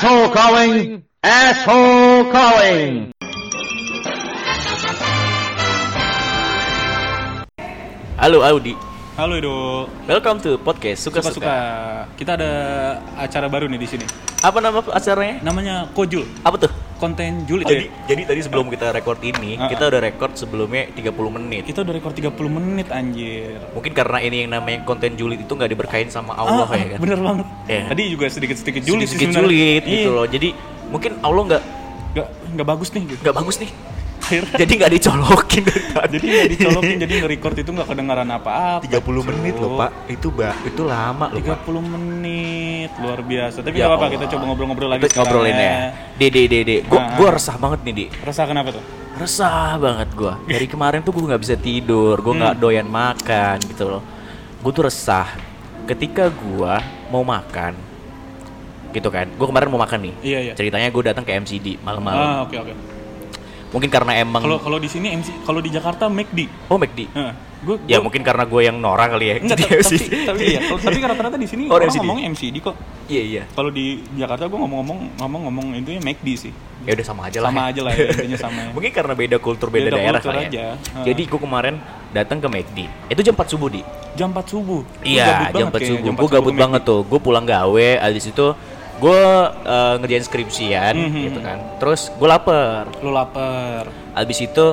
Asshole calling! Asshole calling! Halo Audi, Halo Edo. welcome to podcast Suka-suka. suka-suka. Kita ada acara baru nih di sini. Apa nama acaranya? Namanya Kojul. Apa tuh? Konten Julid. Jadi, ya? jadi tadi sebelum kita record ini, Ah, kita udah record sebelumnya 30 menit. Kita udah rekor 30 menit anjir. Mungkin karena ini yang namanya konten julid itu nggak diberkahin sama Allah Ah, ya kan? Bener banget. Iya. Tadi juga sedikit-sedikit julid sih Sedikit sebenarnya. julid gitu Iya. loh. Jadi mungkin Allah nggak Nggak, nggak bagus nih gitu. nggak bagus nih. Akhirnya. Jadi nggak dicolokin jadi nggak dicolokin, jadi nge-record itu nggak kedengaran apa-apa. 30 menit loh Cuk. pak, itu bah, itu lama loh pak. 30 menit luar biasa. Tapi Ya apa-apa, Allah. kita coba ngobrol-ngobrol lagi Kita ngobrolin ya. Dede, dede, gua, Ah. gua resah banget nih di. Rasa kenapa tuh? resah banget gua dari kemarin tuh gua nggak bisa tidur gua nggak Hmm. doyan makan gitu loh gua tuh resah ketika gua mau makan gitu kan gua kemarin mau makan nih Iya, iya. ceritanya gua datang ke MCD malam-malam Ah, oke oke. Mungkin karena emang Kalau kalau di sini MC kalau di Jakarta McD. oh McD Heeh. Gua, ya gua- mungkin karena gua yang Nora kali ya Enggak, Jadi tapi, tapi, iya, tapi rata-rata di sini Oh, orang MCD. ngomongnya MCD kok. iya iya Kalau di Jakarta gue ngomong-ngomong ngomong-ngomong itu ya McD sih. ya udah sama aja lah Sama ya. aja lah ya, intinya sama ya. mungkin karena beda kultur beda, Beda daerah kultur kali aja. ya jadi gua kemarin datang ke McD itu jam 4 subuh di Jam 4 subuh. Iya, jam banget 4 kayaknya, subuh. Gue 4 gabut banget tuh. Gue pulang gawe, abis itu gue eh, ngerjain skripsian Mhm. gitu kan. Terus gue lapar. Lu lapar. Abis itu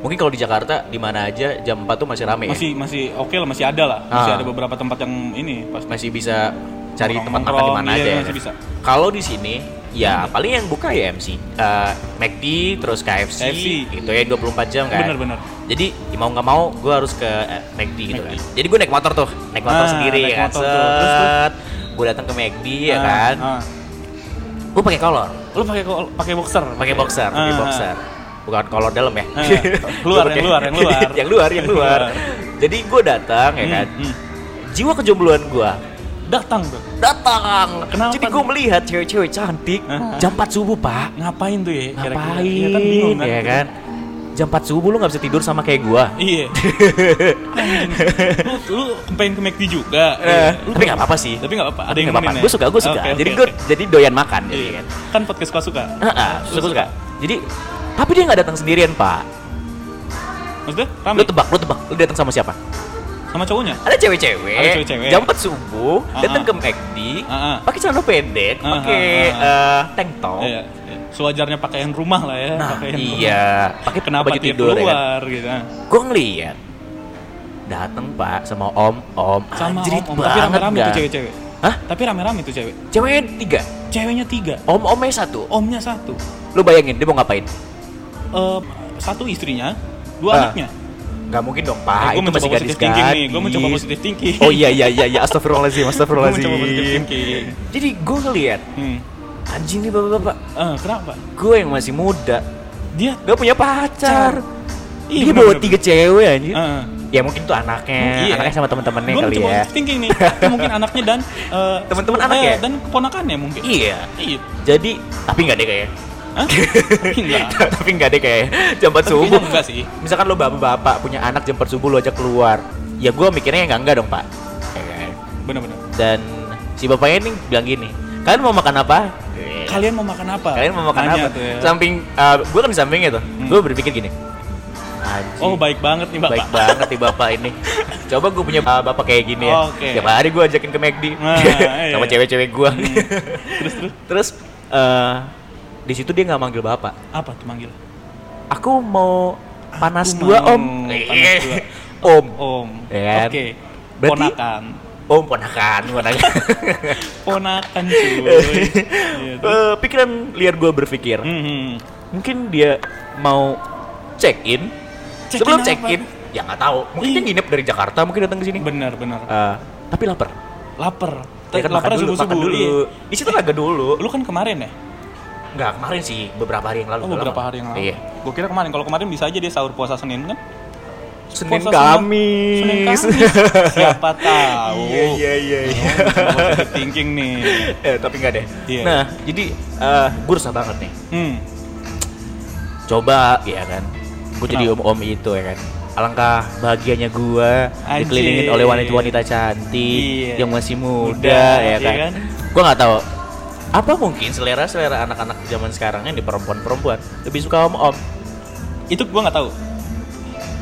mungkin kalau di Jakarta di mana aja jam 4 tuh masih rame ya. Masih masih oke lah, masih ada lah. Masih Ah. ada beberapa tempat yang ini pasti. Masih bisa cari tempat makan di mana iya, aja ya. masih bisa. Kalau di sini ya paling yang buka ya MC, Eh, McD, terus KFC, KFC. gitu ya 24 jam kan. Bener-bener. Jadi ya mau nggak mau gue harus ke eh, McD gitu McD. kan. Jadi gue naik motor tuh, naik motor Ah, sendiri naik ya kan. motor tuh. Terus, terus? Gue datang ke McD ya Ah, kan. ah. Gue pakai kolor. Lu pakai pakai boxer. pakai boxer, pakai Ah, boxer. Bukan kolor dalam ya. Ah, luar, yang luar, yang luar. yang luar, yang luar. Jadi gue datang ya Hmm, kan. hmm. Jiwa kejombloan gue Datang tuh. datang. Kenapa Jadi gue melihat cewek-cewek cantik Ah. jam 4 subuh pak. Ngapain tuh ya? Ngapain? Ya kan bingung kan. Ya kan. Jam 4 subuh lu nggak bisa tidur sama kayak gue. Iya. Lu lu pengen ke McD juga. Eh, Iya. Lu tapi nggak apa-apa sih. Tapi nggak apa-apa. Ada yang apa-apa. nemenin ya? Gue suka, gue suka. Oke, jadi oke, gue oke. jadi doyan makan. Jadi Iya. kan. Kan podcast suka suka. Heeh, suka suka. Jadi tapi dia nggak datang sendirian pak. Maksudnya rame Lu tebak, lu tebak. Lu datang sama siapa? sama cowoknya? Ada cewek-cewek, Ada cewek-cewek. jam 4 subuh, Ah, datang ah. ke McD, Ah, ah. pakai celana pendek, Ah, pakai ah, ah. eh, tank top. Iya. Sewajarnya pakaian rumah lah ya. Nah, pakaian iya, pakai Kenapa baju tidur ya kan. keluar gitu? Gue ngeliat, datang pak sama om, om, Sama anjrit om, om. Tapi rame-rame tuh cewek-cewek. Hah? Tapi rame-rame tuh cewek. Ceweknya tiga, Ceweknya tiga, om omnya satu. omnya satu. Lu bayangin dia mau ngapain? Eh, satu istrinya, dua Ah. anaknya. Gak mungkin dong Eh, pak, gua itu masih gadis thinking gadis. Gue mencoba positive thinking. Oh iya iya iya, iya. astagfirullahaladzim, Gue astagfirullahaladzim. mencoba positive thinking. Jadi gue ngeliat, Hmm. Anjing nih bapak-bapak, Eh, kenapa? gue yang masih muda, Dia gak punya pacar. Iya, dia bener, bawa tiga cewek anjir. Heeh. Ya mungkin tuh anaknya, Iya. anaknya sama teman-temannya Gue kali ya. positive thinking nih. Itu mungkin anaknya dan eh, Teman-teman anak ya? Dan keponakannya mungkin. Iya. Iya. Jadi tapi nggak deh kayak. Hah? Enggak. tapi nggak deh kayak jam 4 Tapi subuh. enggak sih. Misalkan lo bapak-bapak punya anak jam 4 subuh lo ajak keluar. Ya gue mikirnya enggak enggak dong pak. Ya kan? Bener-bener. Dan si bapaknya ini bilang gini, kalian mau makan apa? Kalian mau makan apa? Kalian mau makan Nanya apa? Tuh ya. Samping, gue kan di sampingnya tuh. Hmm. Gue berpikir gini. Anjing. Oh baik banget nih bapak. Baik banget nih bapak ini. Coba gue punya uh, bapak kayak gini ya. Oke. Tiap hari gue ajakin ke McD Nah, iya. sama cewek-cewek gue. terus terus Terus eh, di situ dia nggak manggil bapak. apa tuh manggil? Aku mau panas Aku dua mau om. panas dua. om. Om. Ya kan? Oke. Berarti- Ponakan. Om ponakan, ponakan. Ponakan cuy. Iya. Eh, pikiran liar gue berpikir, Mhm. mungkin dia mau check in. Check-in Sebelum check in, ya nggak tahu. Mungkin dia Ih. nginep dari Jakarta, mungkin datang ke sini. Bener bener. Eh, tapi lapar. Lapar. Ya kan Laparnya dulu, makan subuh-subuh. dulu. Iya. Di situ agak dulu. Lu kan kemarin ya? Enggak, kemarin sih, beberapa hari yang lalu. Oh, beberapa lama. hari yang lalu. Iya. Gue kira kemarin. Kalau kemarin bisa aja dia sahur puasa Senin kan? Senin Kamis. Senin Kamis. Siapa tahu. Iya, iya, iya, iya. Oh, thinking nih. eh, tapi enggak deh. Iya. Nah, jadi eh gue resah banget nih. Hmm. Coba, ya kan. Gue jadi om-om itu ya kan. Alangkah bahagianya gue dikelilingin oleh wanita-wanita cantik Iya. yang masih muda, Muda, ya iya kan. kan? Gue nggak tahu apa mungkin selera selera anak-anak zaman sekarang yang di perempuan-perempuan lebih suka sama om Itu gua nggak tahu.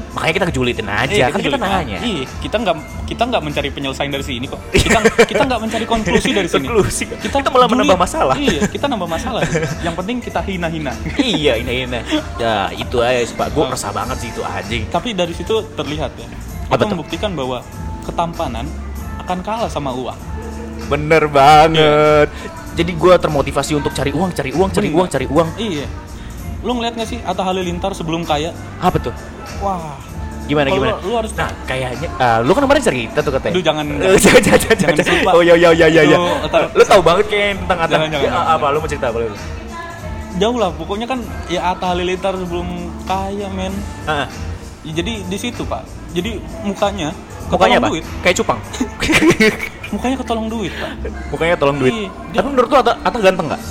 Makanya kita kejulitin aja Iya, kan kita kejulitan. nanya Iya, kita nggak kita nggak mencari penyelesaian dari sini kok. Kita kita nggak mencari konklusi dari sini. Konklusi. Kita malah julid. menambah masalah. Iya, kita nambah masalah. Yang penting kita hina-hina. iya ini ini ya itu aja sih pak gue resah banget sih itu anjing Tapi dari situ terlihat ya. Tuh? membuktikan bahwa ketampanan akan kalah sama uang. bener banget jadi gue termotivasi untuk cari uang cari uang cari Bener. uang cari uang Iya. Lu ngeliat gak sih Atta Halilintar sebelum kaya? apa tuh Wah, gimana Kalau gimana lu- lu harus- nah kayaknya ah, lu kan kemarin cerita tuh katanya Aduh, jangan- Eh, jangan jangan jangan, jangan lupa. oh iya iya iya iya Itu, iya. ntar- lu tahu banget kayak tentang Atta Jangan, jangan, Ya, jangan. apa lu mau cerita apa lu jauh lah. Pokoknya kan ya Atta Halilintar sebelum kaya, men. Ah, Ya, jadi di situ, Pak. Jadi mukanya mukanya apa duit. kayak cupang Mukanya ketolong duit, Pak. mukanya tolong duit Iya, tapi menurut lu Atta, Atta ganteng nggak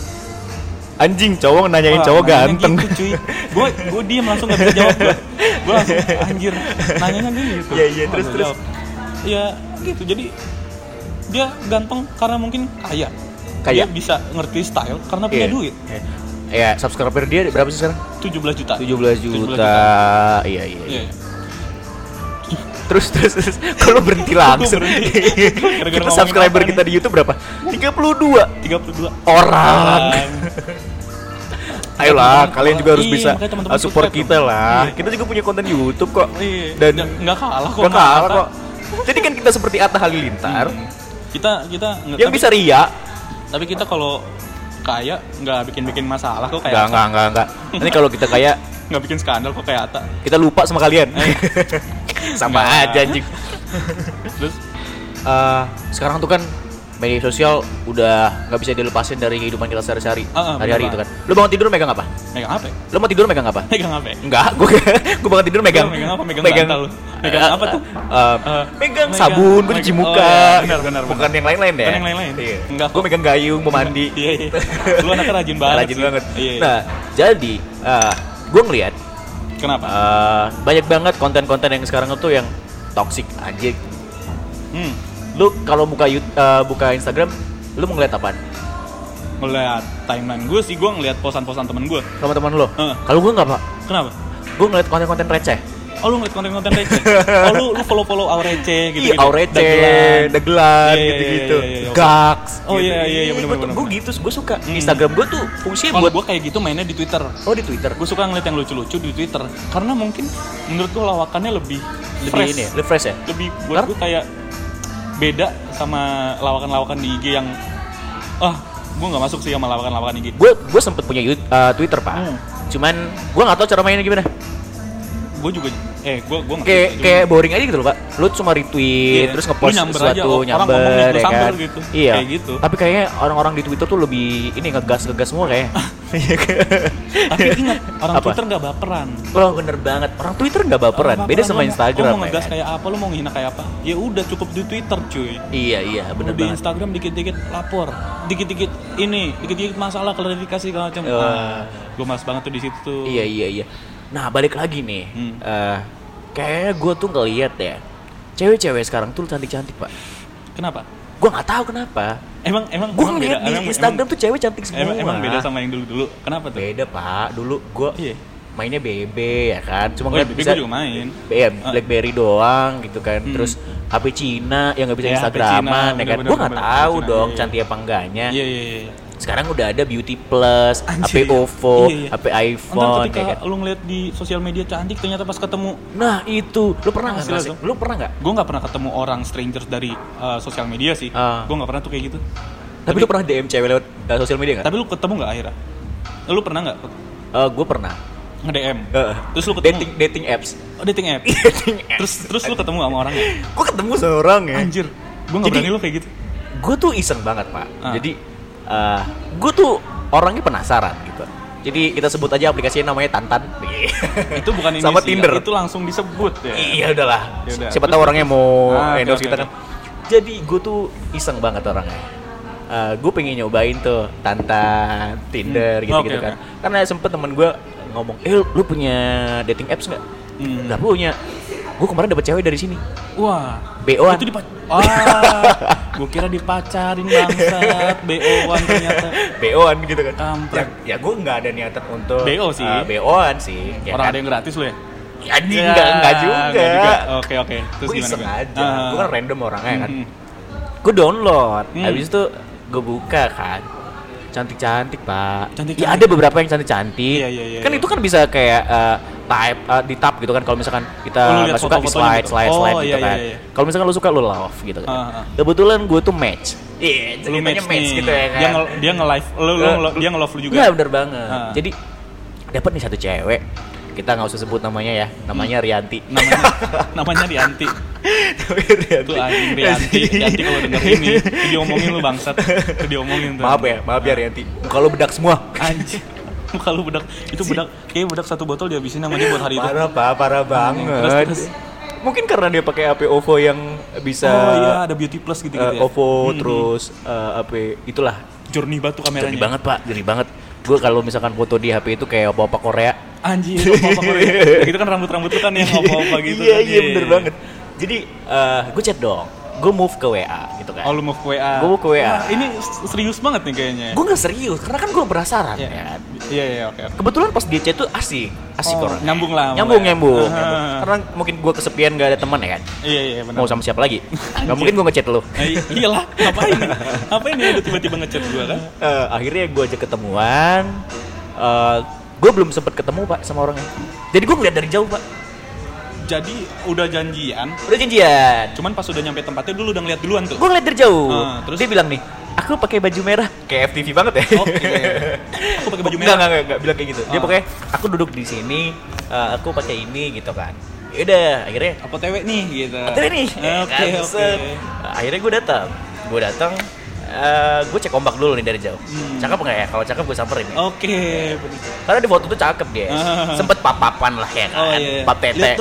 anjing cowok nanyain Wah, cowok ganteng Gitu, cuy. Gue gue diem langsung gak bisa jawab gue. Gue langsung anjir nanyanya gitu. Iya, iya, terus, terus. Iya gitu. Jadi dia ganteng karena mungkin kaya. Kaya. Dia bisa ngerti style karena punya Iya. duit. Iya. Ya, subscriber dia berapa sih sekarang? 17 juta. 17 juta. Iya, iya. Iya. iya. Terus terus, terus. kalau berhenti langsung. berhenti. Kita subscriber kita di YouTube berapa? 32 32 orang. Ayolah, kalian juga harus Iya, bisa support kita dong. lah. Iya. Kita juga punya konten YouTube kok. Iya. Dan nggak kalah kok. Gak sama kalah Atta. kok. Jadi kan kita seperti Atta Halilintar Hmm. Kita kita nggak- yang tapi- bisa ria. Tapi kita kalau kaya nggak bikin-bikin masalah kok kayak enggak, enggak, enggak. Nanti kalau kita kayak nggak bikin skandal kok kayak Ata. kita lupa sama kalian. Eh. sama Enggak. aja anjing. Terus Eh, sekarang tuh kan media sosial udah nggak bisa dilepasin dari kehidupan kita sehari-hari Ah, ah, hari-hari itu kan lu bangun tidur megang apa megang apa? ya? lu mau tidur megang apa Megang apa? ya? enggak gue gue bangun tidur megang megang apa? Megang bantal lu? Megang Eh, apa tuh? eh, Eh, megang megang- sabun gue cuci megang- muka oh, iya, benar, benar, bukan benar. yang lain-lain deh Bukan yang lain-lain. iya. Enggak, gue megang gayung mau mandi Iya iya. Lu anaknya rajin banget. rajin sih. banget Iya. iya. nah jadi uh, gue ngeliat Kenapa? eh, banyak banget konten-konten yang sekarang tuh yang toxic anjing Hmm. lu kalau buka eh, buka Instagram lu mau ngeliat apaan Ngeliat timeline gue sih gue ngeliat posan-posan temen gue. sama teman lo Heeh. kalau gue nggak pak Kenapa? gue ngeliat konten-konten receh Oh lu ngeliat konten-konten receh? oh lu lu follow-follow Aurece gitu Iya, Aurece, Iya, iya, iya, iya, iya. Gax. Oh, iya, iya, iya, bener, Gue bener, gue gitu, gue suka. Hmm. Instagram gue tuh fungsinya Kalau buat gue kayak gitu mainnya di Twitter. oh di Twitter. Gue suka ngeliat yang lucu-lucu di Twitter karena mungkin menurut gue lawakannya lebih lebih fresh. ini, ya, lebih fresh ya. lebih buat gue kayak beda sama lawakan-lawakan di IG yang ah gue nggak masuk sih sama lawakan-lawakan IG Gue gue sempet punya eh, Twitter pak. Hmm. Cuman gue nggak tahu cara mainnya gimana. Gue juga eh gue gue Kayak kayak boring aja gitu loh pak. Lu cuma retweet, Iya. terus ngepost nyamber sesuatu aja, orang nyamber, lu ya kan. gitu. Iya. Kayak gitu. Tapi kayaknya orang-orang di Twitter tuh lebih ini ngegas ngegas semua kayak. tapi ingat orang Apa? Twitter nggak baperan Oh bener banget. Orang Twitter nggak baperan. Orang Beda baperan, sama lu Instagram. lu mau ya ngegas kan? kayak apa lu mau ngehina kayak apa ya udah cukup di Twitter cuy Iya iya bener Lu di banget. Instagram dikit-dikit lapor, dikit-dikit ini, dikit-dikit masalah klarifikasi segala macam. Wah. Ah, gue mas banget tuh di situ tuh. Iya iya iya. Nah balik lagi nih, Hmm. Eh, kayaknya gue tuh ngeliat ya, cewek-cewek sekarang tuh cantik-cantik pak. Kenapa? Gue nggak tahu kenapa. Emang emang Gue ngeliat di emang- Instagram emang- tuh cewek cantik semua. Emang, emang beda sama yang dulu-dulu. Kenapa tuh? Beda pak. Dulu gue Iya. mainnya BB ya kan. Cuma Oh, BB bisa juga main. ya. BlackBerry doang gitu kan. Hmm. Terus HP Cina yang nggak bisa Ya, Instagraman ya kan. Gue nggak tahu dong iya, iya. cantik apa enggaknya. Iya iya iya. Sekarang udah ada Beauty Plus, HP Anjir. OVO, Iya, iya. HP iPhone ketika ya kan. lu ngeliat di sosial media cantik ternyata pas ketemu Nah itu, lu pernah nggak tuh. Lu pernah nggak? gue nggak pernah ketemu orang strangers dari uh, sosial media sih Ah. gue nggak pernah tuh kayak gitu Tapi, lu pernah DM cewek lewat uh, sosial media nggak? tapi lu ketemu nggak akhirnya lu pernah nggak Uh, gue pernah. nge DM Uh, terus lu ketemu dating dating apps. oh, dating app dating apps. terus terus lu ketemu sama orangnya gue ketemu seorang ya. anjir gue nggak Jadi- berani lu kayak gitu Gue tuh iseng banget pak. Ah. Jadi uh, gue tuh orangnya penasaran gitu. Jadi kita sebut aja aplikasinya namanya Tantan. itu bukan ini Sama sih, Tinder. itu langsung disebut ya iya udahlah. Ya udah. Siapa tahu orangnya mau Ah, endorse oke, kita kan. Jadi gue tuh iseng banget orangnya. gue pengen nyobain tuh Tantan, Tinder Hmm. gitu-gitu Oke, kan. Karena sempet temen gue ngomong, eh lu punya dating apps nggak? Hmm. Nggak punya. Gue kemarin dapet cewek dari sini Wah. BO-an. Itu dipac Ah, gue kira dipacarin bangsat, BO-an ternyata. BO-an gitu kan Kampret. ya, ya gue nggak ada niatan untuk BO sih. eh, BO-an sih ya Orang kan? ada yang gratis lu ya? ya, anjing, enggak, enggak juga, enggak juga. Oke, oke. Terus gue gimana? gimana? aja Ah. gue kan random orangnya kan Hmm. gue download Hmm. habis itu gue buka kan cantik-cantik pak Cantik-cantik. ya ada beberapa yang cantik-cantik Iya, iya, iya, kan iya. itu kan bisa kayak eh, type eh, di tap gitu kan kalau misalkan kita Oh, lu nggak suka di slide gitu? slide Oh, slide gitu iya, kan iya. kalau misalkan lu suka lu love gitu kan Ah, ah. kebetulan gue tuh match iya Lu ceritanya match, match nih. gitu ya kan Dia nge dia nge-live, lu, lu, Eh, lu- dia nge-love lu juga. Iya bener banget Ah. jadi dapat nih satu cewek kita nggak usah sebut namanya ya namanya Rianti namanya namanya Rianti. Rianti. Tuh anjing Rianti. Rianti kalau denger ini, itu diomongin lu bangsat. Itu diomongin tuh. maaf ya maaf ya Rianti kalau bedak semua Anjing. Muka lu bedak, itu bedak, kayak bedak satu botol dihabisin sama dia buat hari itu. Parah pak, parah banget. Terus, terus. Mungkin karena dia pakai HP OVO yang bisa oh iya, ada beauty plus gitu-gitu eh, ya. OVO Hmm, terus eh, HP itulah. Journey batu kameranya. Geri banget pak, geri banget. Gue kalau misalkan foto di HP itu kayak opa-opa Korea. Anjir, Korea. Ya, gitu kan rambut-rambut lu kan yang apa-apa gitu Iya kan. iya bener banget. Jadi gue chat dong, gue move ke WA gitu kan. Oh lu move ke WA. Gua move ke WA. Wah, ini serius banget nih kayaknya. Gue nggak serius karena kan gue penasaran Iya. ya. kan. Iya iya oke. oke. Kebetulan pas dia chat tuh asik, asik Oh, orang. nyambung lah, Nyambung mulai. nyambung. Ah. nyambung. Karena mungkin gue kesepian gak ada teman ya kan. Iya iya benar. Mau sama siapa lagi? Gak mungkin gue ngechat lu. Nah, i- iyalah, ngapain? ngapain ya udah tiba-tiba ngechat gua kan? Eh, akhirnya gue ajak ketemuan Eh gue belum sempet ketemu pak sama orangnya jadi gue ngeliat dari jauh pak Jadi udah janjian, udah janjian cuman pas udah nyampe tempatnya dulu udah ngeliat duluan tuh. gue ngeliat dari jauh Ah, terus? dia bilang nih aku pakai baju merah kayak FTV banget ya Oke. Aku pakai baju merah. enggak, enggak, enggak, bilang kayak gitu dia Ah. pokoknya aku duduk di sini eh, aku pakai ini gitu kan Yaudah, akhirnya Apa TW nih gitu. Oke nih. Oke Kan, oke. set. Akhirnya gue datang. Gue datang. Gue cek ombak dulu nih dari jauh. Hmm. Cakep nggak ya? Kalau cakep gue samperin. ya. Oke. Karena di foto tuh cakep dia. Ah. Sempet pap-papan lah ya kan. Oh, iya, iya. Pap tete.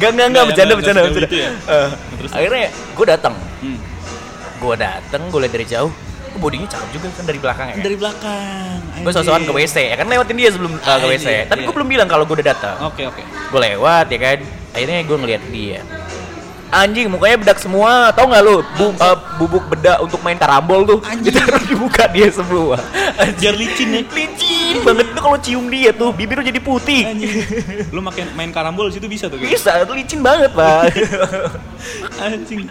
Gak, gak, gak, bercanda, bercanda, bercanda. gitu ya? Eh, Terus? akhirnya gue datang. Hmm. Gue datang, gue lihat dari jauh. Oh, bodinya cakep juga kan dari belakang ya. Dari belakang. Gue sosokan ke WC ya kan lewatin dia sebelum uh, ke WC. Anjir, Tapi iya. gue belum bilang kalau gue udah datang. Oke oke. gue lewat ya kan akhirnya gue ngeliat dia anjing mukanya bedak semua tau nggak lu Bu- uh, bubuk bedak untuk main karambol tuh Anjing. ditaruh di muka dia semua Biar licin ya. licin banget lu kalau cium dia tuh bibir lu jadi putih Anjing. Lu makin main karambol situ bisa tuh. kayak. bisa tuh licin banget pak Anjing.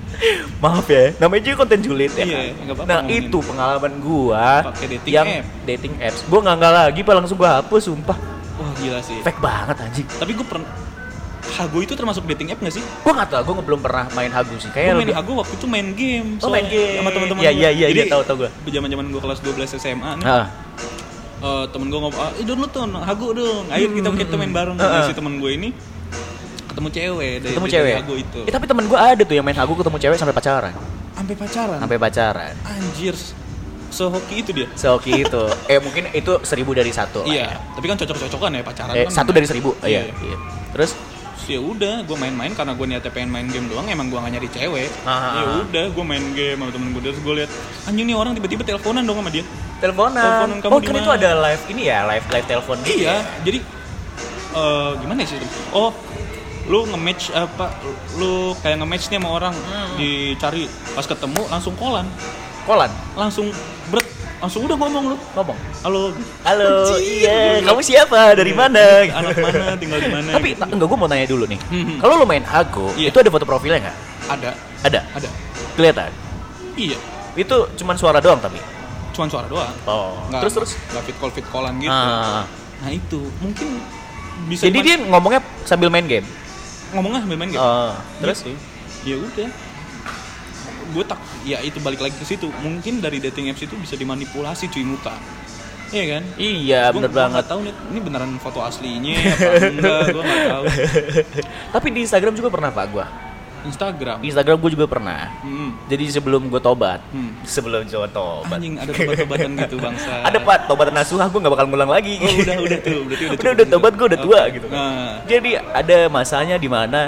maaf ya namanya juga konten julid ya Iya, nah ngomongin. itu pengalaman gua Pakai dating yang app. dating apps gua nggak nggak lagi pak langsung gua hapus sumpah Wah gila sih. fake banget anjing Tapi gue pernah Hago itu termasuk dating app gak sih? gua nggak tahu gua belum pernah main hagu sih Gue kayak main Hago waktu itu main game Oh, main game. Sama teman-teman Iya, iya, iya, Jadi, iya, tahu, tahu gua. Zaman-zaman gue kelas 12 SMA nih Ah. eh, Temen gue ngomong, eh download tuh Hago dong Ayo kita, kita main bareng Nah, ah. si temen gue ini Ketemu cewek dari, ketemu dari cewek Hago itu Eh, tapi temen gue ada tuh yang main hagu ketemu cewek sampai pacaran Sampai pacaran sampai pacaran Anjir Sehoki itu dia seoki itu eh mungkin itu seribu dari satu Iya ya. Tapi kan cocok-cocokan ya pacaran eh, kan satu dari seribu Iya. iya, iya. terus ya udah gue main-main karena gue niatnya pengen main game doang emang gue gak nyari cewek. Ya udah gue main game sama temen gue terus gue lihat anjing nih orang tiba-tiba teleponan dong sama dia. Teleponan. Teleponan kamu oh kan itu ada live ini ya live live telepon gitu iya ya? jadi eh gimana sih? Itu oh lu nge-match apa lu kayak nge-match nih sama orang Hmm. dicari pas ketemu langsung kolan. Kolan? Langsung bret langsung udah ngomong lu ngomong halo. Halo Anjir. iya. Kamu siapa? Dari mana? Anak mana tinggal di mana? Tapi gitu. enggak gue mau nanya dulu nih. Hmm. kalau lu main hago Iya. itu ada foto profilnya nggak? Ada. Ada? Ada. Kelihatan? Iya. Itu cuman suara doang tapi? Cuman suara doang. Oh. Nggak- terus terus? nggak fit call fit callan gitu. Ah. nah itu. Mungkin bisa jadi dia ngomongnya sambil main game? Ngomongnya sambil main game? Oh, terus? Gitu. ya udah gue tak ya itu balik lagi ke situ mungkin dari dating apps itu bisa dimanipulasi cuy muka Iya kan iya Gua- bener gua banget nggak tahu nih ini beneran foto aslinya apa enggak gue tahu Tapi di Instagram juga pernah pak gua. Instagram Instagram gue juga pernah. Hmm. Jadi sebelum gue tobat, Hmm. sebelum coba tobat. anjing ada tobat-tobatan gitu bangsa Ada pak tobat nasuha gue nggak bakal ngulang lagi. oh udah udah tuh berarti udah udah udah gitu. tobat gue udah tua Oke. gitu. nah, Jadi ada masanya di mana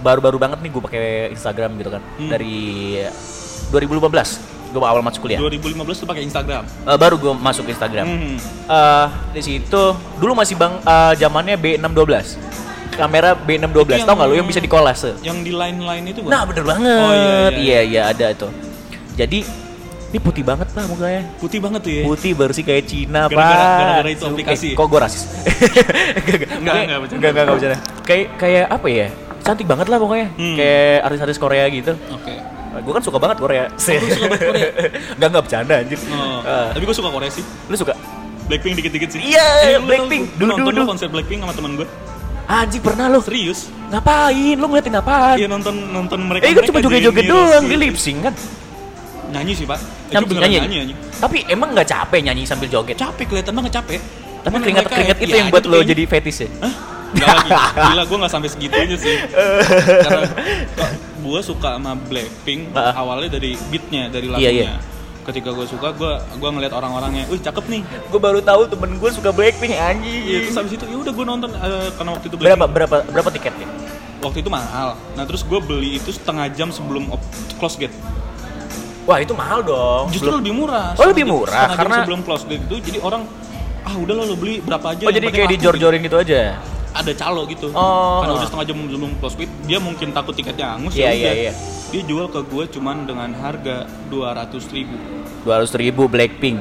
baru-baru banget nih gue pakai Instagram gitu kan Hmm. dari 2015 gue awal masuk kuliah. 2015 tuh pakai Instagram Eh, baru gue masuk Instagram. Hmm. Eh, di situ dulu masih bang eh, zamannya B612. kamera B612 Itu tau nggak lu yang- bisa dikolase Yang di line-line itu bukan? nah bener banget Oh, iya, iya, iya iya ada tuh jadi ini putih banget pak mukanya Putih banget tuh ya. putih bersih kayak Cina Gara-gara- pak gara-gara itu aplikasi. Eh, kok gue rasis enggak Enggak, enggak, bercanda. enggak enggak bercanda kayak kayak apa ya cantik banget lah pokoknya Hmm. kayak artis-artis Korea gitu Oke. gue kan suka banget Korea Oh, suka banget Korea? enggak enggak bercanda anjir Oh, Eh, tapi gue suka Korea sih. lu suka Blackpink dikit-dikit sih. Iya, Eh, Blackpink. Dulu, Lu nonton dulu. lu konser Blackpink sama teman gue. anjing pernah lu Serius? ngapain lu ngeliatin apaan Iya nonton nonton mereka. eh gue cuma joget-joget doang di lip sync kan Nyanyi sih pak. Itu Nyanyi, nyanyi. nyanyi, tapi emang nggak capek nyanyi sambil joget Capek kelihatan banget capek. tapi Cuman keringat mereka keringat happy itu yang aja buat lo jadi fetish ya Hah? Enggak lagi. Gila gue gak sampai segitunya sih. Karena gue suka sama Blackpink Ah. awalnya dari beatnya, dari Iya, lagunya. iya. Ketika gue suka, gue gua ngeliat orang-orangnya, wih cakep nih. gue baru tahu temen gue suka Blackpink anjing Iya, terus habis itu ya udah gue nonton eh, karena waktu itu berapa Blackpink- berapa berapa tiketnya Waktu itu mahal. Nah terus gue beli itu setengah jam sebelum close gate. wah itu mahal dong Justru Belum- lebih murah. Oh, lebih murah, karena- sebelum close gate itu jadi orang ah udah lo beli berapa aja. oh jadi kayak laku," dijor-jorin gitu aja gitu. Ada calo gitu. Oh. Karena udah setengah jam sebelum close gate, dia mungkin takut tiketnya hangus Iya, ya iya, udah. iya. Dia jual ke gue cuman dengan harga 200 ribu. dua ratus ribu Blackpink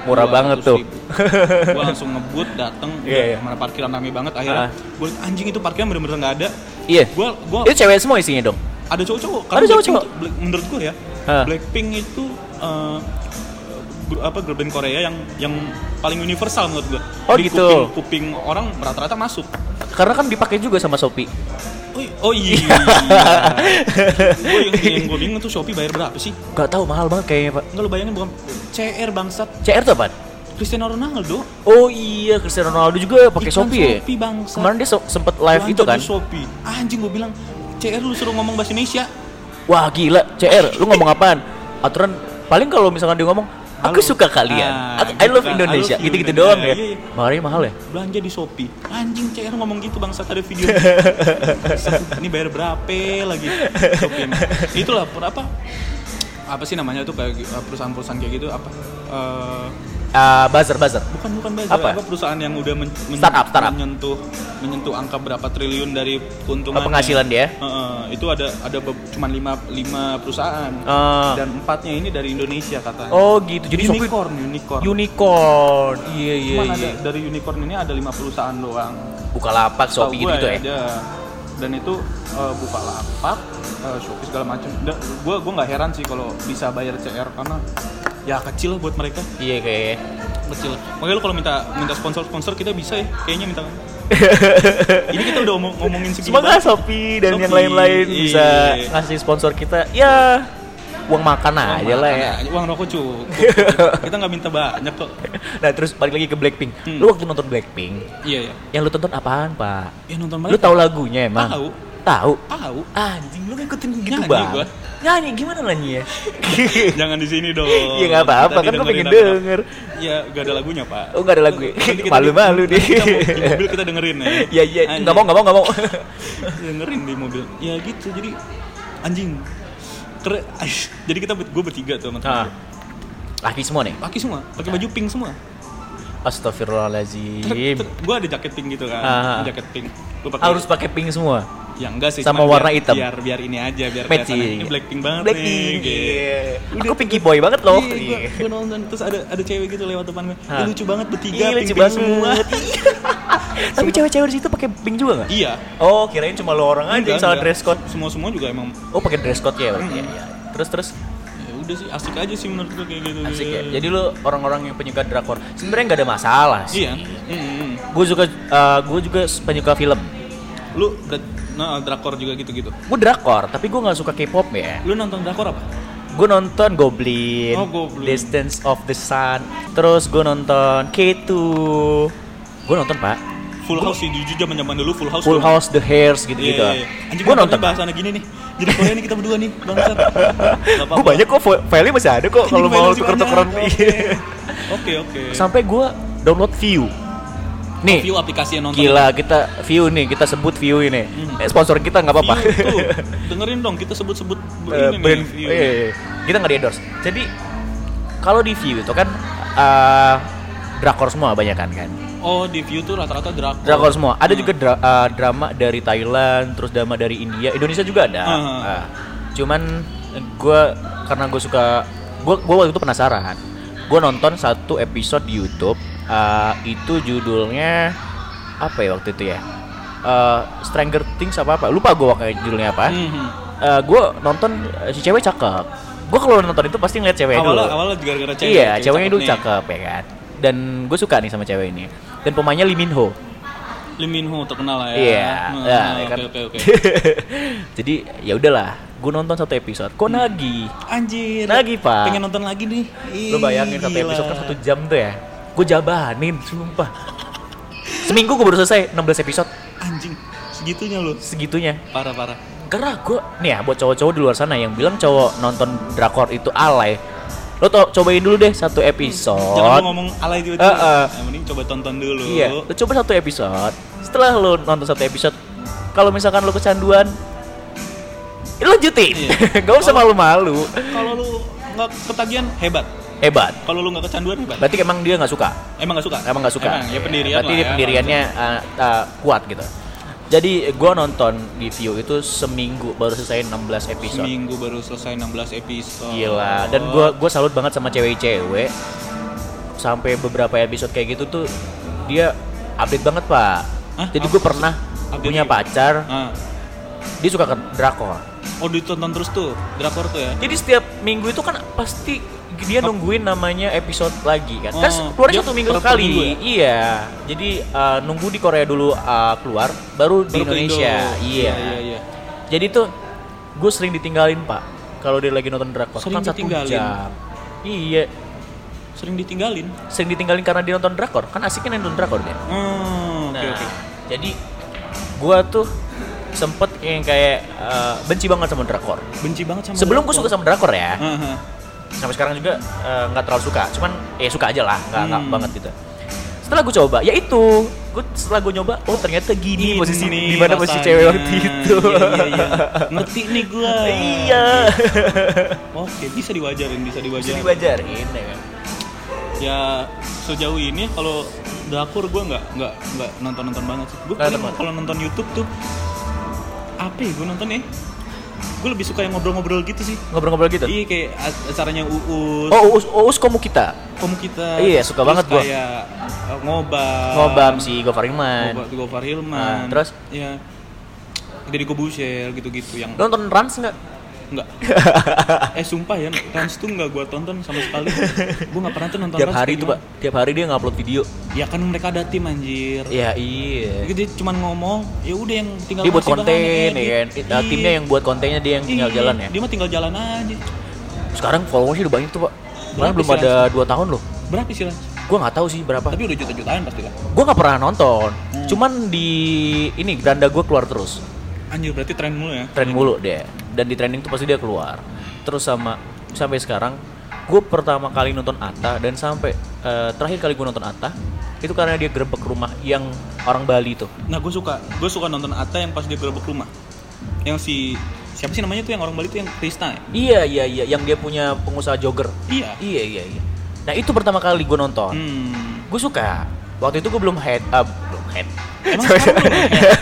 murah banget tuh gue langsung ngebut dateng Iya, iya. mana parkiran rame banget akhirnya Ah. gue anjing itu parkiran bener-bener nggak ada iya gue gue itu cewek semua isinya dong ada cowok-cowok Ada cowok-cowok? Menurut gue ya Hah. Blackpink itu gru- apa grup band Korea yang yang paling universal menurut gue Oh, Di gitu. kuping, kuping orang rata-rata masuk karena kan dipakai juga sama Shopee oh, oh iya gue yang, yang gue bingung tuh Shopee bayar berapa sih Gak tahu mahal banget kayaknya pak nggak lu bayangin bukan CR bangsat CR tuh apaan? Cristiano Ronaldo Oh iya Cristiano Ronaldo juga pakai Iklan Shopee ya? Shopee, bangsat. Kemarin dia so- sempet live Belanja itu kan? Shopee anjing gue bilang CR lu suruh ngomong bahasa Indonesia Wah gila CR lu ngomong apaan? Aturan paling kalau misalkan dia ngomong Aku Halo. suka kalian. Ah, Aku- I love gitu kan. Indonesia. Love Gitu-gitu doang ya. Iya, iya. Makanya mahal ya. belanja di Shopee anjing CR ngomong gitu bangsat ada video ini bayar berapa lagi Shopee itulah apa apa sih namanya tuh kayak uh, perusahaan-perusahaan kayak gitu apa Eh, Ah, buzzer buzzer. bukan bukan buzzer Apa? apa? perusahaan yang udah men- men- Startup, startup. menyentuh menyentuh angka berapa triliun dari keuntungan penghasilan dia? itu ada ada cuman lima lima perusahaan Ah. dan empatnya ini dari Indonesia katanya Oh gitu. Jadi Shopee unicorn unicorn unicorn. Iya iya iya. dari unicorn ini ada lima perusahaan doang. Buka lapak Setahu Shopee gitu, gitu ya. Ada. Dan itu uh, buka lapak, uh, Shopee segala macam. Gue gua nggak heran sih kalau bisa bayar CR karena ya kecil buat mereka Iya kayaknya. kecil. Makanya lu kalau minta minta sponsor sponsor kita bisa ya, kayaknya minta. ini kita udah ngomong, ngomongin segini. Semoga. Shopee dan yang Shopee, lain-lain iya. bisa ngasih sponsor kita. Ya uang makan Uang aja lah makan ya. aja, Uang rokok cukup. kita nggak minta banyak kok. Nah terus balik lagi ke Blackpink. Hmm. Lu waktu nonton Blackpink, Iya ya. yang lu tonton apaan pak? Ya nonton Lu mereka. tahu lagunya emang? Tahu. Tahu. Tahu. Anjing lu ngikutin gitu Nyanyi bang. gua. Nyanyi gimana nyanyi ya? Jangan di sini dong. Iya nggak apa-apa kan gue dengerin pengen denger. Ya gak ada lagunya pak. Oh nggak ada lagu ya? Malu-malu deh. Di mobil kita dengerin ya. Iya iya nggak mau nggak mau nggak mau. dengerin di mobil. Ya gitu jadi anjing. Keren. Jadi kita gue bertiga tuh sama temen Ah. gue. Laki semua nih. Laki semua, pakai baju pink semua. Astagfirullahaladzim. gue ada jaket pink gitu kan, Ah. jaket pink. Gue pakai Harus pakai pink semua. ya enggak sih, sama warna biar, hitam. Biar biar ini aja, biar Match kelihatannya, iya. ini Blackpink banget Blackpink. nih. gitu. Iya. Aku pinky boy banget loh. Iya, gua, gua nonton terus ada ada cewek gitu lewat depan gue. Ih, lucu banget bertiga, pink, lucu pink banget. semua. Tapi cewek-cewek di situ pakai pink juga nggak? iya. Oh, kirain cuma lo orang aja yang salah dress code. Semua semua juga emang Oh, pakai dress code ya berarti. Hmm. ya, ya. Terus terus ya udah sih asik aja sih menurut gue kayak gitu. asik ya. Jadi lu orang-orang yang penyuka drakor sebenarnya nggak ada masalah sih. Iya. Mm-mm. Gue juga gue juga penyuka film. Lu nah, drakor juga gitu-gitu. Gue drakor, tapi gue nggak suka K-pop ya. Lu nonton drakor apa? Gue nonton Goblin, Oh, Goblin. Distance of the Sun, terus gue nonton K2, gue nonton pak, Full House sih jujur zaman zaman dulu Full House. Full House, The Hairs gitu-gitu. Iya, iya, iya. Anjing Gue gua nonton. bahasannya gini nih. Jadi Korea nih kita berdua nih, bangsat. Gue banyak kok, file- masih ada kok kalau mau tuker-tukeran. Iya. Oke, oke. Sampai gue download View. Nih, View aplikasi yang nonton. gila kita View nih, kita sebut View ini. Hmm. Eh, sponsor kita nggak apa-apa. Dengerin dong kita sebut-sebut Eh, ini brand nih, View. iya, iya, kita nggak di endorse jadi kalau di view itu kan eh, drakor semua banyak kan kan Oh, di view tuh rata-rata drakor. Drakor semua. Ada Hmm. juga dra- uh, drama dari Thailand, terus drama dari India, Indonesia juga ada. Hmm. Ah. cuman gue karena gue suka, gue gue waktu itu penasaran. Gue nonton satu episode di YouTube. uh, itu judulnya apa ya waktu itu ya? Uh, Stranger Things apa apa? Lupa gue waktu judulnya apa. Mhm. gue nonton uh, si cewek cakep. Gue kalau nonton itu pasti ngeliat cewek dulu. Awalnya gara-gara cewek. iya, cewek ceweknya dulu nih. cakep ya kan. Dan gue suka nih sama cewek ini. Dan pemainnya Lee Min Ho. Lee Min Ho terkenal lah ya. Iya, Hmm, ya, oke, kan. oke oke. Jadi ya udahlah, gue nonton satu episode. Kok nagih? Anjir. Lagi, Pak. Pengen nonton lagi nih. Lo bayangin satu Gila. episode kan satu jam tuh ya. Gue jabanin, sumpah. Seminggu gue baru selesai 16 episode Anjing. Segitunya lu. segitunya. Parah parah. Karena gue nih ya buat cowok-cowok di luar sana yang bilang cowok nonton drakor itu alay. Lo to, cobain dulu deh satu episode. Jangan lu ngomong alay tiba-tiba. Heeh. Yang mending coba tonton dulu. Iya, lo coba satu episode. Setelah lo nonton satu episode, kalau misalkan lo kecanduan, ya lanjutin. Iya. Gak usah malu-malu. Kalau lu nggak ketagihan hebat. Hebat. Kalau lu nggak kecanduan hebat. Berarti emang dia nggak suka. Emang nggak suka? Emang nggak suka. Emang, ya pendirian Berarti lah dia ya, pendiriannya uh, uh, kuat gitu. Jadi gua nonton di view itu seminggu baru selesai 16 episode. Seminggu baru selesai 16 episode. Gila. Dan gua gua salut banget sama cewek-cewek. Sampai beberapa episode kayak gitu tuh dia update banget, Pak. Hah? Jadi gue pernah update punya gitu? pacar, Ah. dia suka ke drakor. Oh ditonton terus tuh drakor tuh ya? Jadi setiap minggu itu kan pasti dia nungguin namanya episode lagi kan. Kan Oh, keluarnya dia satu minggu sekali. minggu ya? Iya. Jadi uh, nunggu di Korea dulu uh, keluar, baru di Baru ke Indonesia. Indo. Iya. iya iya. Jadi tuh gue sering ditinggalin pak. Kalau dia lagi nonton drakor Sering kan satu jam. Iya. Sering ditinggalin. Sering ditinggalin karena dia nonton drakor. Kan asiknya nonton drakor dia. Hmm, oke Nah, oke. jadi gua tuh sempet yang kayak uh, benci banget sama drakor. Benci banget sama Sebelum gue suka sama drakor ya, Ah, ah. Sampai sekarang juga uh, nggak terlalu suka. Cuman ya suka aja lah, nggak Hmm. banget gitu. Setelah gue coba, ya itu, gue setelah gue nyoba, oh ternyata gini Ini posisi nih di mana posisi cewek waktu itu. Iya, iya, iya. Ngerti nih gua. iya. Oke, bisa diwajarin, bisa Bisa diwajarin. ya kan. ya sejauh ini kalau drakor gue nggak nggak nggak nonton nonton banget sih gue kalau nonton YouTube tuh apa ya gue nonton ya gue lebih suka yang ngobrol-ngobrol gitu sih Ngobrol-ngobrol gitu. iya kayak acaranya uus Oh, Uus, Uus komu kita. kamu kita Iya, suka terus banget gua. kayak uh, ngobam Ngobam si Gofar Hilman. Ngobam- Gofar Hilman Nah, terus? ya jadi Kobusher gitu-gitu yang nonton Rans nggak? Enggak eh sumpah ya Rans tuh nggak gue tonton sama sekali gue nggak pernah tuh nonton Tiap Rans hari tuh pak, tiap hari dia ngupload video. ya kan mereka ada tim anjir Ya iya. Jadi cuman ngomong, ya udah yang tinggal Dia buat konten ya kan. edit. Nah, timnya yang buat kontennya dia yang tinggal Iya, jalan ya. Dia mah tinggal jalan aja. Sekarang followersnya udah banyak tuh pak. Malah belum ada 2 tahun loh. Berapa sih lah? Gua nggak tahu sih berapa. Tapi udah juta-jutaan pasti lah. Gua nggak pernah nonton. Hmm. Cuman di ini beranda gua keluar terus. Anjir berarti tren mulu ya. Tren mulu deh. Dan di trending tuh pasti dia keluar. Terus sama sampai sekarang gue pertama kali nonton Atta dan sampai eh, terakhir kali gue nonton Atta itu karena dia gerbek rumah yang orang Bali tuh. Nah gue suka, gue suka nonton Atta yang pas dia gerbek rumah. Yang si siapa sih namanya tuh yang orang Bali tuh yang Krista ya? Iya iya iya yang dia punya pengusaha jogger. Iya. Iya iya iya. Nah itu pertama kali gue nonton. Hmm. Gue suka. Waktu itu gue belum head up, belum head. Emang sekarang lu nge-head?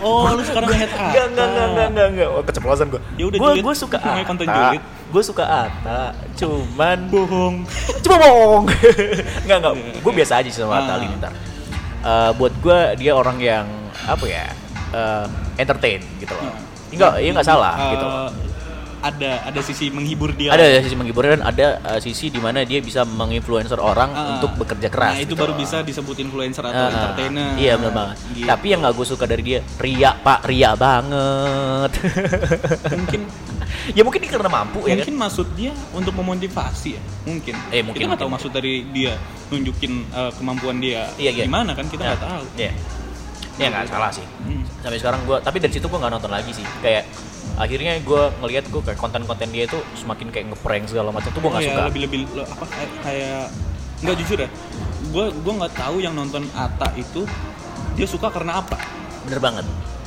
Oh lu sekarang head Atta. Enggak enggak enggak enggak enggak enggak. Oh, keceplosan gue. Ya udah, julid. gue suka Namanya konten julid. Gue suka Atta. Cuman Bohong. cuma bohong. enggak enggak. Gue biasa aja sama Atta Ah. Halilintar. Eh, buat gue dia orang yang apa ya? eh, entertain gitu loh. Enggak, iya enggak salah Eh, gitu. loh. Ada ada sisi menghibur dia. Ada sisi menghibur dan ada eh, sisi di mana dia bisa menginfluencer orang Ah. untuk bekerja keras. Nah itu gitu baru bisa disebut influencer atau ah. entertainer. Iya benar banget. Gitu. Tapi yang nggak gue suka dari dia ria pak ria banget. mungkin ya mungkin dia karena mampu ya kan. mungkin maksud dia untuk memotivasi ya mungkin Eh, mungkin, kita nggak tahu mungkin. maksud dari dia nunjukin uh, kemampuan dia Iya, iya. gimana kan kita nggak tahu Iya. Ya nggak salah sih. Hmm. Sampai sekarang gue, tapi dari situ gue nggak nonton lagi sih. Kayak akhirnya gue ngelihat gue kayak konten-konten dia itu semakin kayak ngeprank segala macam tuh gue Oh nggak ya, suka. lebih lebih lo- apa kayak, nggak jujur ya gue gue nggak tahu yang nonton Ata itu dia suka karena apa Bener banget.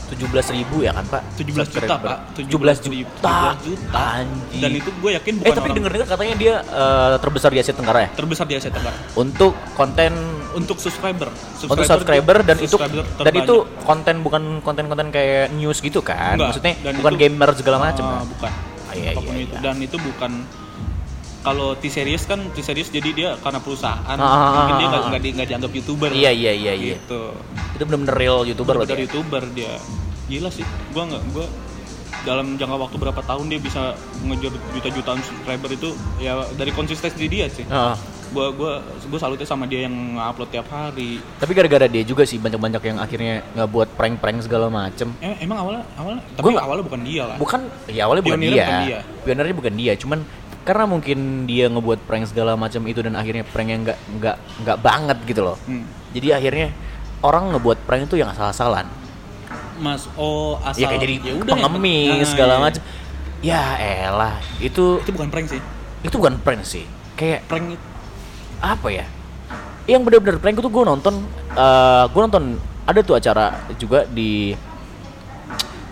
17 ribu ya kan pak? 17 juta Subscriber. pak 17 juta. 17 juta Anjing. dan itu gue yakin bukan eh tapi orang denger-denger katanya dia eh, terbesar di Asia Tenggara ya? terbesar di Asia Tenggara Untuk konten untuk subscriber. untuk subscriber dan itu subscriber dan terbanyak. itu konten bukan konten-konten kayak news gitu kan Enggak, maksudnya dan bukan itu- gamer segala macam Ah, kan? bukan. Ah, iya, iya, itu. iya. Dan itu bukan kalau T-series kan T-series jadi dia karena perusahaan Ah, ah, mungkin ah, dia ah, nggak ah. nggak di- dianggap youtuber iya iya iya iya gitu itu bener-bener real youtuber berarti ya? youtuber dia gila sih gua nggak gua dalam jangka waktu berapa tahun dia bisa ngejar juta-jutaan subscriber itu ya dari konsistensi dia sih Ah, gua gua gua salutnya sama dia yang upload tiap hari. Tapi gara-gara dia juga sih banyak-banyak yang akhirnya nggak buat prank-prank segala macem. Em- emang awalnya awalnya? Tapi Gua awalnya bukan dia lah. Bukan ya awalnya bukan dia. bukan dia. pionirnya bukan dia cuman karena mungkin dia ngebuat prank segala macam itu dan akhirnya pranknya nggak nggak nggak banget gitu loh. Hmm. jadi akhirnya orang ngebuat prank itu yang asal-asalan. Mas oh asal ya kayak jadi ya udah ya, pengemis nah, segala iya. macam ya elah itu itu bukan prank sih. Itu bukan prank sih. Kayak prank itu apa ya yang bener-bener prank itu gue nonton eh gue nonton ada tuh acara juga di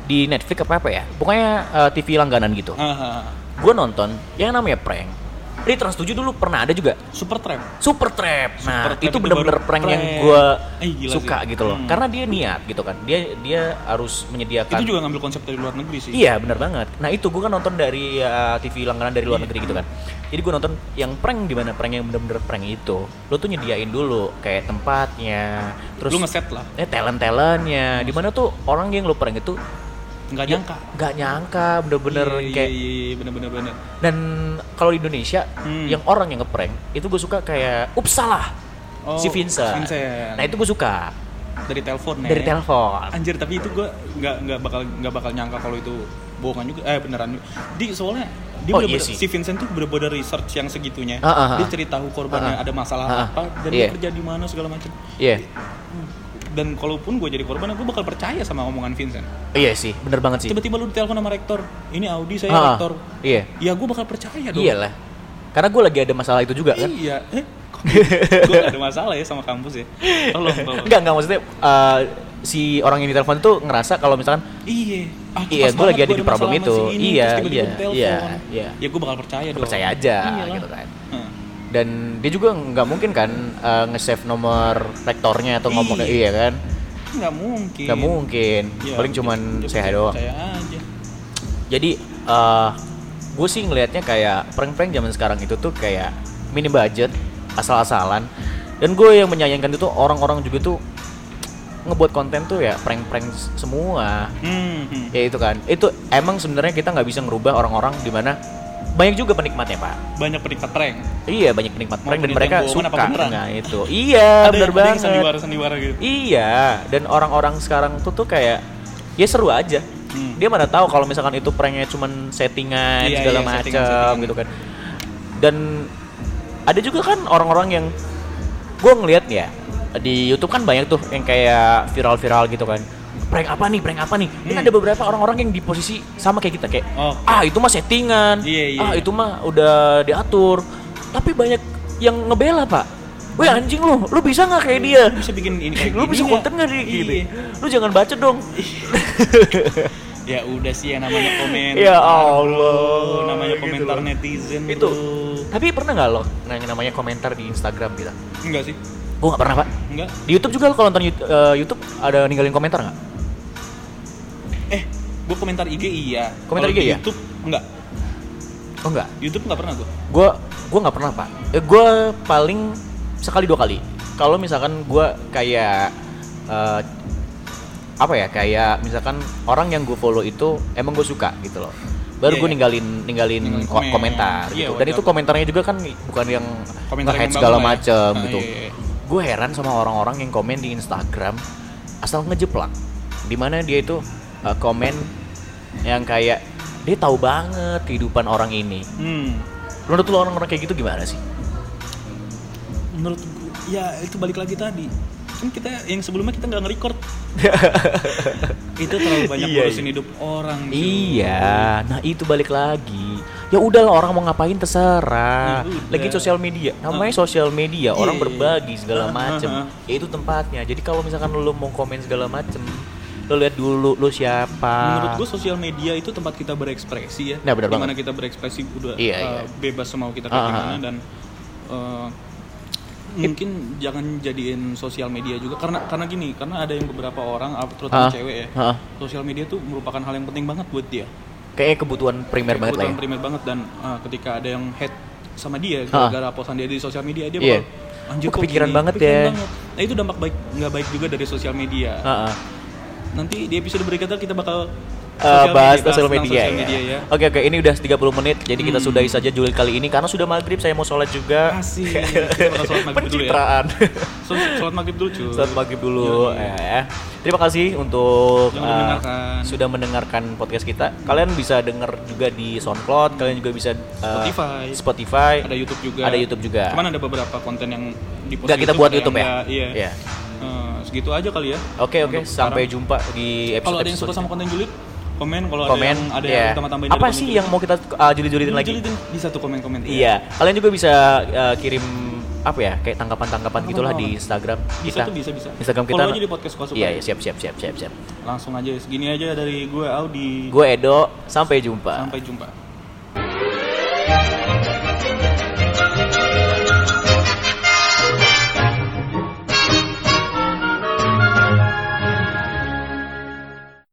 di Netflix apa apa ya pokoknya eh, TV langganan gitu ah, ah. gue nonton yang namanya prank di Trans 7 dulu pernah ada juga super trap Super Trap. Nah, Super Trap itu bener-bener baru prank yang prank. gue Eh, suka sih. gitu loh. Hmm. Karena dia niat gitu kan. Dia dia harus menyediakan itu juga ngambil konsep dari luar negeri sih Iya bener banget. Nah itu gue kan nonton dari uh, TV langganan dari luar negeri gitu kan. Jadi gue nonton yang prank di mana prank yang bener-bener prank itu. Lo tuh nyediain dulu kayak tempatnya, terus lu ngeset lah eh talent talentnya. Di mana tuh orang yang lo prank itu nggak ya, nyangka nggak nyangka bener-bener Iya, kayak iya, iya, bener-bener bener dan kalau di Indonesia Hmm. yang orang yang ngeprank itu gue suka kayak ups salah Oh, si Vincent. Vincent. Nah itu gue suka dari telepon nih dari telepon. anjir tapi itu gue nggak nggak bakal nggak bakal nyangka kalau itu bohongan juga eh beneran juga. di soalnya dia Oh, iya sih. si Vincent tuh bener-bener research yang segitunya Ah, ah, dia ah. cerita tahu korbannya Ah, ah. ada masalah Ah, ah. apa dan Iya. dia kerja di mana segala macam Iya, dan kalaupun gue jadi korban gue bakal percaya sama omongan Vincent iya sih, bener banget sih. tiba-tiba lu ditelepon sama rektor ini Audi saya ah. rektor Iya, ya gue bakal percaya dong iyalah. Karena gue lagi ada masalah itu juga kan. iya eh gue gak ada masalah ya sama kampus ya tolong tolong Enggak, enggak maksudnya uh, si orang yang ditelepon itu ngerasa kalau misalkan Iya. Ah, Iya, banget lagi ada di problem itu. ini, Iya, iya, iya, iya. Ya gue bakal percaya dong. percaya aja Iyalah. gitu kan. Heeh. Dan dia juga nggak mungkin kan uh, nge-save nomor rektornya atau ngomong Iya. kan. Nggak mungkin. Nggak mungkin. Iya, Paling cuman saya doang. Aja. Jadi uh, gue sih ngelihatnya kayak prank-prank zaman sekarang itu tuh kayak mini budget, asal-asalan. Dan gue yang menyayangkan itu orang-orang juga tuh ngebuat konten tuh ya prank-prank semua. Hmm. hmm. Ya itu kan. Itu emang sebenarnya kita nggak bisa ngerubah orang-orang di mana banyak juga penikmatnya pak. Banyak penikmat prank. Iya banyak penikmat prank dan mereka suka dengan itu. Iya yang banget. sandiwara-sandiwara gitu. Iya dan orang-orang sekarang tuh tuh kayak ya seru aja. Hmm. Dia mana tahu kalau misalkan itu pranknya cuman settingan Iya, segala iya, macam gitu kan. Dan ada juga kan orang-orang yang gue ngeliat ya di YouTube kan banyak tuh yang kayak viral-viral gitu kan. Prank apa nih? Prank apa nih? Ini Hmm. ada beberapa orang-orang yang di posisi sama kayak kita kayak Oh. ah itu mah settingan. Iya, iya. Ah itu mah udah diatur. Tapi banyak yang ngebela, Pak. Weh anjing lu, lu bisa nggak kayak dia? Lu bisa bikin ini kayak lu bisa konten nggak nih gitu? Lu jangan baca dong. Ya udah sih yang namanya komen. Ya Allah, namanya gitu komentar loh. netizen. Itu. bro. Tapi pernah nggak lo nanya namanya komentar di Instagram gitu? Enggak sih. Gue nggak pernah pak. Enggak. Di YouTube juga kalau nonton Yout- eh, YouTube ada ninggalin komentar nggak? Eh, gue komentar IG iya. Komentar Kalau IG ya? YouTube enggak. Oh nggak. YouTube enggak pernah gue. Gue gue nggak pernah pak. Eh, gue paling sekali dua kali. Kalau misalkan gue kayak eh, apa ya kayak misalkan orang yang gue follow itu emang gue suka gitu loh. Baru Iya, gue iya. ninggalin ninggalin Ninggalin ko- komen. komentar Iya, gitu. Dan itu komentarnya juga kan bukan yang Komentar nge-hate segala ya. macem Ah, gitu. iya, iya. Gue heran sama orang-orang yang komen di Instagram asal ngejeplak. Di mana dia itu uh, komen yang kayak dia tahu banget kehidupan orang ini. Hmm. Menurut lu orang-orang kayak gitu gimana sih? menurut gua, ya itu balik lagi tadi kan kita yang sebelumnya kita nggak nge-record itu terlalu banyak Iya, ngurusin iya. hidup orang. Iya, nah itu balik lagi. Ya udahlah orang mau ngapain terserah. Ya udah. Lagi sosial media, namanya sosial media, orang Iya. berbagi segala Ah, macem. ah, ah. Ya itu tempatnya. Jadi kalau misalkan lu mau komen segala macem, lu lihat dulu lu siapa. menurut gue sosial media itu tempat kita berekspresi ya Nah, benar di mana banget. kita berekspresi udah Iya, uh, iya. bebas semau kita kayak ah, gimana ah. dan uh, mungkin jangan jadiin sosial media juga karena karena gini karena ada yang beberapa orang ah, terutama Ah, cewek ya ah. sosial media tuh merupakan hal yang penting banget buat dia Kayaknya kebutuhan primer banget lah kebutuhan ya. primer banget dan ah, ketika ada yang head sama dia gara-gara postan dia di sosial media dia Iya. bakal anjir Oh, kepikiran gini?" banget Kepikiran ya. banget. nah itu dampak baik nggak baik juga dari sosial media nanti di episode berikutnya kita bakal Eh, sosial bahas media, sosial media, ya. media ya. Oke oke ini udah 30 menit jadi kita Hmm. sudahi saja julid kali ini karena sudah maghrib saya mau sholat juga. Asik. Kita sholat maghrib dulu ya. Sholat maghrib dulu cuy sholat maghrib dulu. Iya. ya. Terima kasih untuk uh, mendengarkan. sudah mendengarkan podcast kita. Kalian bisa denger juga di SoundCloud, kalian juga bisa uh, Spotify. Spotify. ada YouTube juga Ada YouTube juga. cuman ada beberapa konten yang di kita buat YouTube ya? nggak- iya Iya. Eh, segitu aja kali ya Oke oke Untuk sampai sekarang. jumpa di episode kalau ada yang suka sama konten julid komen kalau komen. ada yang ada Iya. yang tambah-tambahin Apa sih yang mau kita uh, julid-julidin lagi? julidin bisa tuh komen-komen Iya, kalian juga bisa uh, kirim apa ya kayak tanggapan-tanggapan gitulah di Instagram bisa kita. tuh bisa bisa Instagram kita. Follow aja di podcast Iya, iya, siap siap siap siap siap. langsung aja segini aja dari gue Audi Gue Edo, sampai jumpa. sampai jumpa